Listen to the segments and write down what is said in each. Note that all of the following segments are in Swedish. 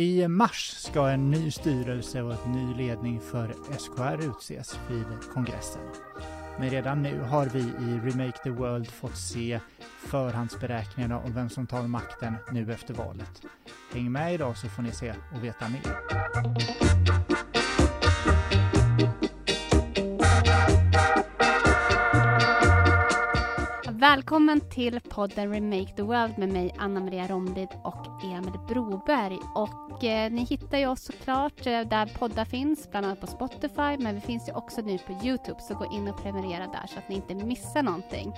I mars ska en ny styrelse och en ny ledning för SKR utses vid kongressen. Men redan nu har vi i Remake the World fått se förhandsberäkningarna om vem som tar makten nu efter valet. Häng med idag så får ni se och veta mer. Välkommen till podden Remake the World med mig Anna Maria Romlid och Emil Broberg. Och eh, ni hittar ju oss såklart eh, där poddar finns, bland annat på Spotify, men vi finns ju också nu på Youtube, så gå in och prenumerera där så att ni inte missar någonting.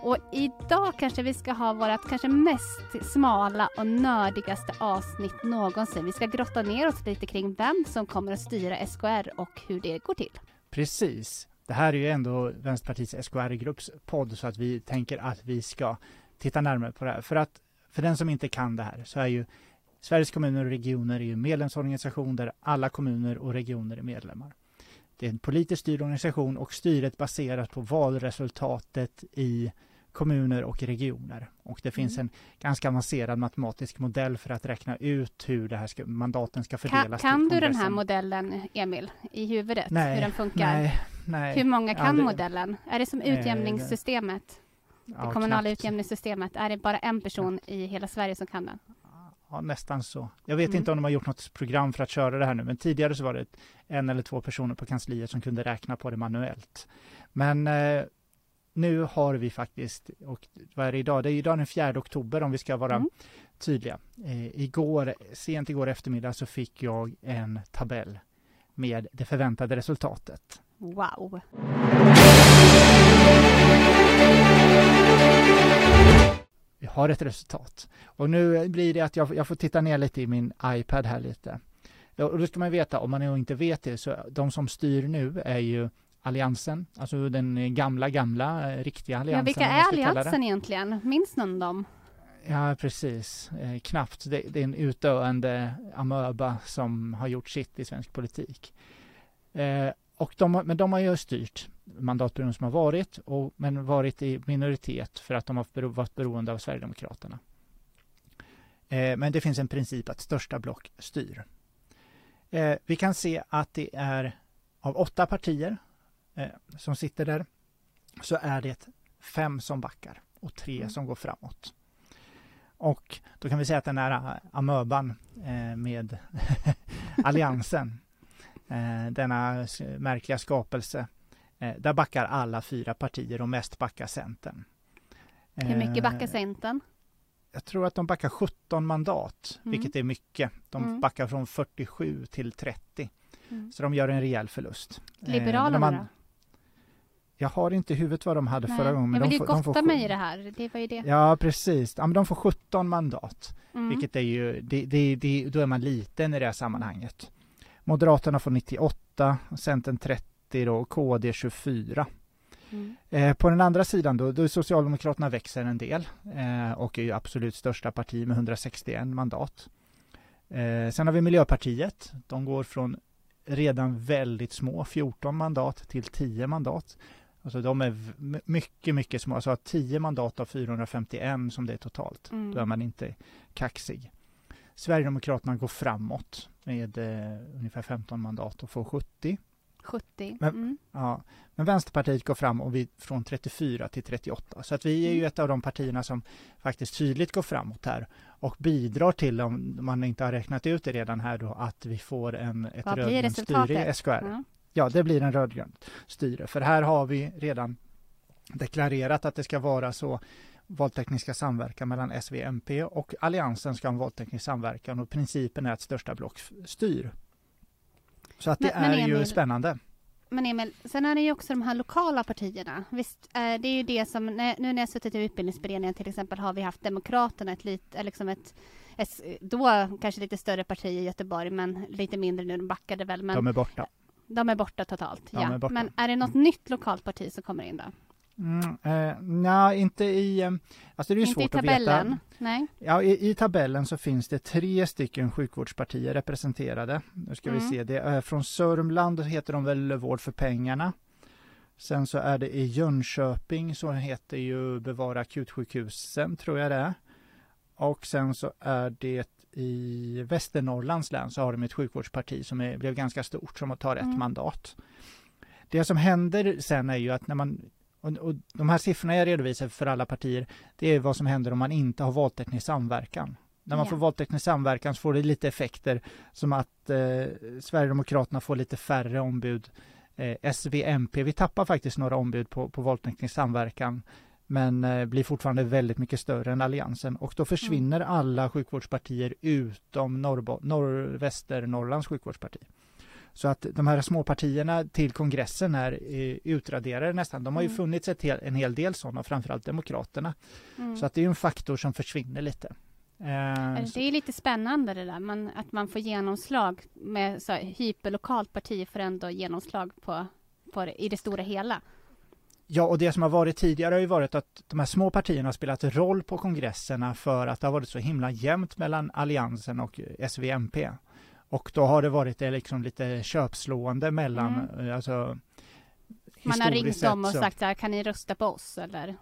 Och idag kanske vi ska ha vårt kanske mest smala och nördigaste avsnitt någonsin. Vi ska grotta ner oss lite kring vem som kommer att styra SKR och hur det går till. Precis. Det här är ju ändå Vänsterpartiets SKR-grupps podd så att vi tänker att vi ska titta närmare på det här. För att för den som inte kan det här så är ju Sveriges kommuner och regioner är ju medlemsorganisation där alla kommuner och regioner är medlemmar. Det är en politiskt styrd organisation och styret baseras på valresultatet i kommuner och regioner. Och det finns mm. en ganska avancerad matematisk modell för att räkna ut hur det här ska, mandaten ska fördelas. Kan, kan du den här modellen, Emil, i huvudet? Nej, hur den funkar? Nej, nej. Hur många kan aldrig. modellen? Är det som utjämningssystemet? Det ja, kommunala knappt. utjämningssystemet? Är det bara en person i hela Sverige som kan den? Ja, nästan så. Jag vet Mm. inte om de har gjort något program för att köra det här nu, men tidigare så var det en eller två personer på kansliet som kunde räkna på det manuellt. Men eh, nu har vi faktiskt, och vad är det idag? Det är idag den 4 oktober om vi ska vara Mm. tydliga. Eh, igår, sent igår eftermiddag så fick jag en tabell med det förväntade resultatet. Wow! Vi har ett resultat. Och nu blir det att jag, jag får titta ner lite i min iPad här lite. Ja, Och då ska man veta, om man inte vet det, så de som styr nu är ju Alliansen, alltså den gamla, gamla, eh, riktiga Ja, Alliansen. vilka om man är. Alliansen egentligen? Minns någon dem? Ja, precis. Eh, knappt. Det, det är en utdöende amöba som har gjort sitt i svensk politik. Eh, och de, men de har ju styrt mandatperioden som har varit, och, men varit i minoritet för att de har bero, varit beroende av Sverigedemokraterna. Eh, men det finns en princip att största block styr. Eh, vi kan se att det är av åtta partier eh, som sitter där, så är det fem som backar och tre Mm. som går framåt. Och då kan vi säga att den här amöban eh, med alliansen, eh, denna s- märkliga skapelse, eh, där backar alla fyra partier och mest backar Centern. Hur mycket Eh, backar Centern? Jag tror att de backar 17 mandat, Mm. vilket är mycket. De Mm. backar från 47 till 30, Mm. så de gör en rejäl förlust. Eh, Liberalerna då? Jag har inte i huvudet vad de hade Nej, förra gången. men jag vill de ju får- de får gotta mig i det här. Det var ju det. Ja, precis. Ja, men de får 17 mandat. Mm. Vilket är ju, det, det, det, då är man liten i det här sammanhanget. Moderaterna får 98, Centern 30 då, och KD 24. Mm. Eh, på den andra sidan då, då är Socialdemokraterna växer en del eh, och är ju absolut största parti med 161 mandat. Eh, sen har vi Miljöpartiet. De går från redan väldigt små 14 mandat till 10 mandat. Alltså de är mycket, mycket små. Alltså 10 mandat av 451 som det är totalt. Mm. Då är man inte kaxig. Sverigedemokraterna går framåt med eh, ungefär 15 mandat och får 70. 70. Men- Mm. Ja. Men Vänsterpartiet går fram och vi från 34 till 38. Så att vi är ju Mm. ett av de partierna som faktiskt tydligt går framåt här och bidrar till, om man inte har räknat ut det redan här då, att vi får en, ett rödgrönt styre i? SKR. Ja. Ja, det blir en rödgrönt styre. För här har vi redan deklarerat att det ska vara så valtekniska samverkan mellan S, V, MP och Alliansen ska ha en valteknisk samverkan och principen är att största block styr. Så att det Men- men är ju Emil- spännande. Men Emil, sen är det ju också de här lokala partierna. Visst, eh, det är ju det som, nu när jag suttit i utbildningsberedningen till exempel har vi haft Demokraterna, ett, lit, eh, liksom ett, ett då kanske lite större parti i Göteborg, men lite mindre nu, de backade väl. Men De är borta. de är borta totalt. De ja. borta. Men är det något nytt lokalt parti som kommer in då? Mm, eh, nej, inte i... eh, Alltså det är Inte i svårt att tabellen? veta. Nej. Ja, i, I tabellen så finns det tre stycken sjukvårdspartier representerade. Nu ska vi Mm. se, det är från Sörmland heter de väl Vård för pengarna. Sen så är det i Jönköping så heter ju Bevara akutsjukhusen tror jag det är. Och sen så är det i Västernorrlands län så har de ett sjukvårdsparti som är, blev ganska stort som tar ett mm. mandat. Det som händer sen är ju att när man och, och de här siffrorna jag redovisar för alla partier, det är vad som händer om man inte har valteknisk samverkan. När man ja. får valteknisk samverkan så får det lite effekter som att eh, Sverigedemokraterna får lite färre ombud. Eh, SVMP, vi tappar faktiskt några ombud på, på valteknisk samverkan men eh, blir fortfarande väldigt mycket större än Alliansen och då försvinner mm. alla sjukvårdspartier utom Norrbo Norr Västernorrlands sjukvårdsparti. Så att de här små partierna till kongressen är eh, utraderade nästan. De har ju mm. funnits ett hel, en hel del sådana, framförallt Demokraterna. Mm. Så att det är en faktor som försvinner lite. Eh, det är lite spännande det där, man, att man får genomslag med så här, hyperlokalt parti för ändå genomslag på, på det, i det stora hela. Ja, och det som har varit tidigare har ju varit att de här små partierna har spelat roll på kongresserna för att det har varit så himla jämnt mellan Alliansen och SVMP. Och då har det varit det liksom lite köpslående mellan, mm. Eh, alltså Man har ringt dem och så. sagt så här, kan ni rösta på oss eller?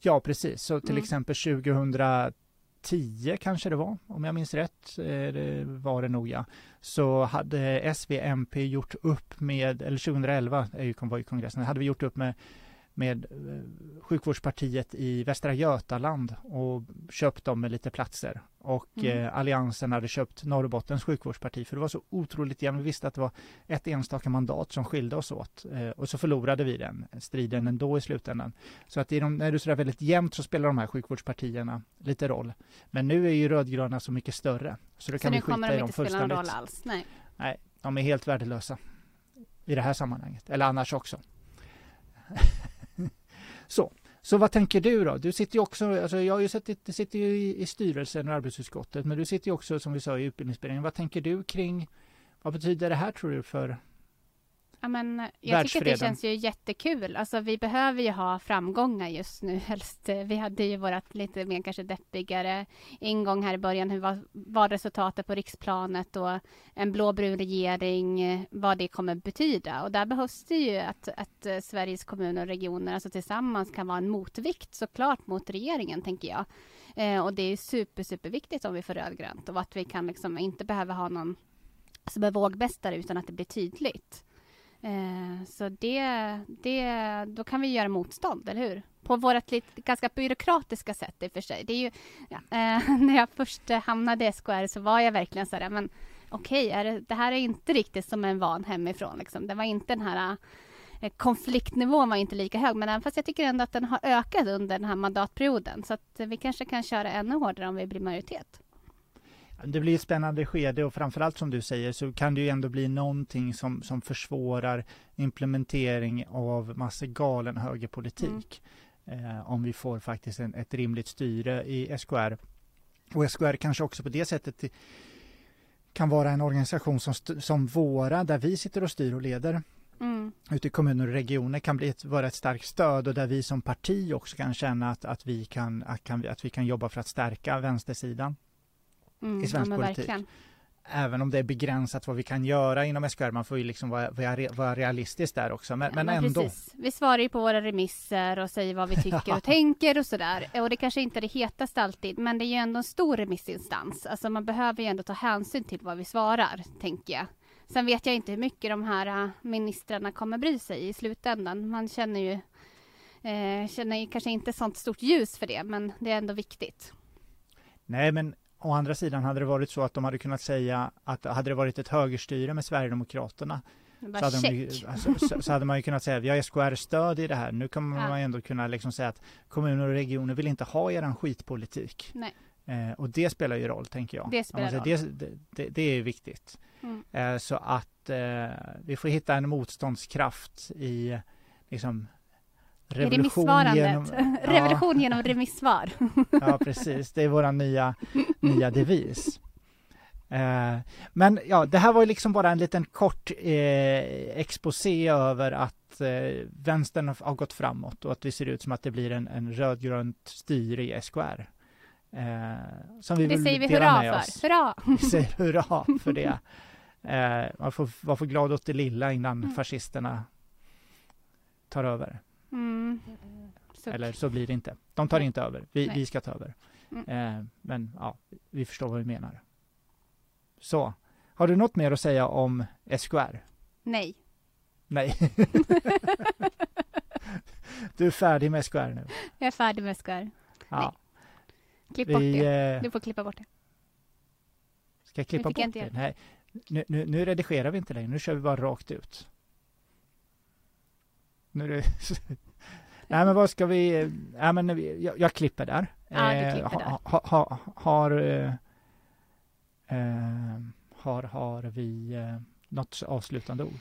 Ja, precis. Så till mm. exempel 2010 kanske det var, om jag minns rätt, eh, det var det nog ja, så hade SVMP gjort upp med, eller 2011 är ju, var ju kongressen, hade vi gjort upp med med eh, sjukvårdspartiet i Västra Götaland och köpt dem med lite platser. Och mm. eh, Alliansen hade köpt Norrbottens sjukvårdsparti för det var så otroligt jämnt. Vi visste att det var ett enstaka mandat som skilde oss åt eh, och så förlorade vi den striden ändå i slutändan. Så att de, när det är sådär väldigt jämnt så spelar de här sjukvårdspartierna lite roll. Men nu är ju rödgröna så mycket större. Så då kan så vi skita i dem fullständigt. Så nu kommer de inte spela någon roll alls? Nej. Nej, de är helt värdelösa i det här sammanhanget, eller annars också. Så, så vad tänker du då? Du sitter ju också, alltså jag har ju sett, sitter ju i, i styrelsen och arbetsutskottet, men du sitter ju också som vi sa i utbildningsberedningen. Vad tänker du kring, vad betyder det här tror du för Ja, men jag tycker att det känns ju jättekul. Alltså, vi behöver ju ha framgångar just nu. Helst. Vi hade ju vårt lite mer kanske deppigare ingång här i början. Hur var, var resultatet på riksplanet och en blåbrun regering, vad det kommer betyda. Och där behövs det ju att, att Sveriges kommuner och regioner alltså tillsammans kan vara en motvikt såklart mot regeringen, tänker jag. Eh, och det är super, superviktigt om vi får rödgrönt och att vi kan liksom inte behöva ha någon som är vågmästare utan att det blir tydligt. Eh, så det, det, då kan vi göra motstånd, eller hur? På vårt lite, ganska byråkratiska sätt i och för sig. Det är ju, ja, eh, när jag först hamnade i SKR så var jag verkligen så där, men okej, okay, det, det, här är inte riktigt som en van hemifrån. Liksom. Det var inte den här eh, konfliktnivån var inte lika hög, men även fast jag tycker ändå att den har ökat under den här mandatperioden. Så att vi kanske kan köra ännu hårdare om vi blir majoritet. Det blir ett spännande skede och framförallt som du säger så kan det ju ändå bli någonting som, som försvårar implementering av massa galen högerpolitik. Mm. Eh, om vi får faktiskt en, ett rimligt styre i SKR. Och SKR kanske också på det sättet kan vara en organisation som, som våra, där vi sitter och styr och leder mm. ute i kommuner och regioner kan bli ett, vara ett starkt stöd och där vi som parti också kan känna att, att, vi, kan, att, kan, att vi kan jobba för att stärka vänstersidan mm, i svensk ja, politik. Verkligen. Även om det är begränsat vad vi kan göra inom SKR, man får ju liksom vara, vara realistisk där också. Men, ja, men, men ändå. Precis. Vi svarar ju på våra remisser och säger vad vi tycker och tänker och sådär. Och det kanske inte är det hetaste alltid, men det är ju ändå en stor remissinstans. Alltså man behöver ju ändå ta hänsyn till vad vi svarar, tänker jag. Sen vet jag inte hur mycket de här äh, ministrarna kommer bry sig i slutändan. Man känner ju, eh, känner ju kanske inte sånt stort ljus för det, men det är ändå viktigt. Nej, men Å andra sidan hade det varit så att de hade kunnat säga att hade det varit ett högerstyre med Sverigedemokraterna så hade, de, alltså, så, så hade, man ju kunnat säga vi har SKR-stöd i det här. Nu kommer ja. man ändå kunna liksom säga att kommuner och regioner vill inte ha er skitpolitik. Eh, och det spelar ju roll, tänker jag. Det spelar roll. Det, det, det, är viktigt. Mm. Eh, så att eh, vi får hitta en motståndskraft i liksom, Revolution genom, ja. Revolution genom remissvar. ja, precis. Det är vår nya, nya devis. Eh, men ja, det här var ju liksom bara en liten kort eh, exposé över att eh, vänstern har gått framåt och att det ser ut som att det blir en, en rödgrönt styre i SKR. Eh, som vi det säger vi hurra för. Oss. Hurra! Vi säger hurra för det. Eh, man får vara för glad åt det lilla innan mm. fascisterna tar över. Mm. Eller så blir det inte. De tar inte över. Vi, vi ska ta över. Mm. Eh, men ja, vi förstår vad vi menar. Så. Har du något mer att säga om SKR? Nej. Nej. du är färdig med SKR nu? Jag är färdig med SKR. Ja. Klipp bort Vi, det. eh, Du får klippa bort det. ska jag klippa jag bort det? Nej. Nu, nu, nu redigerar vi inte längre, nu kör vi bara rakt ut. Nu är det... Nej men vad ska vi... Nej, men jag, jag klipper där. Ja, du Eh, klipper där. ha, ha, ha, har... Eh, eh, har, har vi eh, något avslutande ord?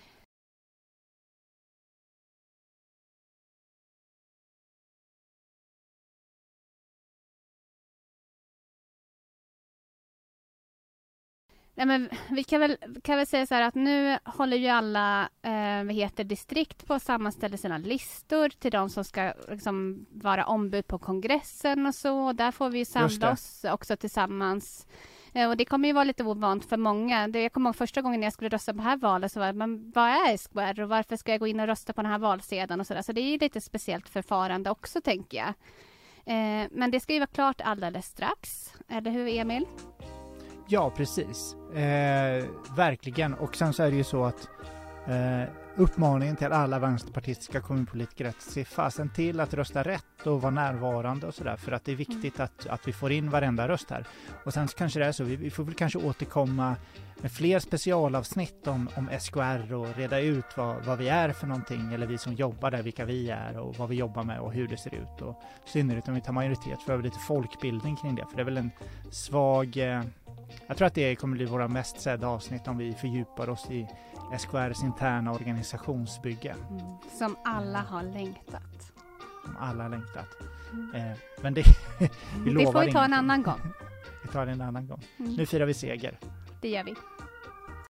Nej, men vi kan väl, kan väl säga så här att nu håller ju alla eh, vad heter, distrikt på att sammanställa sina listor till de som ska liksom, vara ombud på kongressen och så. Där får vi samla oss också tillsammans. Eh, och det kommer ju vara lite ovant för många. Det, jag kommer ihåg första gången jag skulle rösta på det här valet så var det, men vad är SKR och varför ska jag gå in och rösta på den här valsedeln och så där. Så det är ju lite speciellt förfarande också tänker jag. Eh, men det ska ju vara klart alldeles strax. Eller hur Emil? Ja, precis. Eh, verkligen. Och sen så är det ju så att eh, uppmaningen till alla vänsterpartistiska kommunpolitiker att se fasen till att rösta rätt och vara närvarande och sådär för att det är viktigt att, att vi får in varenda röst här. Och sen så kanske det är så, vi, vi får väl kanske återkomma med fler specialavsnitt om, om SKR och reda ut vad, vad vi är för någonting eller vi som jobbar där, vilka vi är och vad vi jobbar med och hur det ser ut. Och i synnerhet om vi tar majoritet för lite folkbildning kring det, för det är väl en svag eh, jag tror att det kommer bli våra mest sedda avsnitt om vi fördjupar oss i SKRs interna organisationsbygge Som alla har längtat. som alla har längtat. Mm. Eh, men det, vi Det lovar får vi ta en ingenting. annan gång. Vi tar det en annan gång. Mm. Nu firar vi seger. Det gör vi.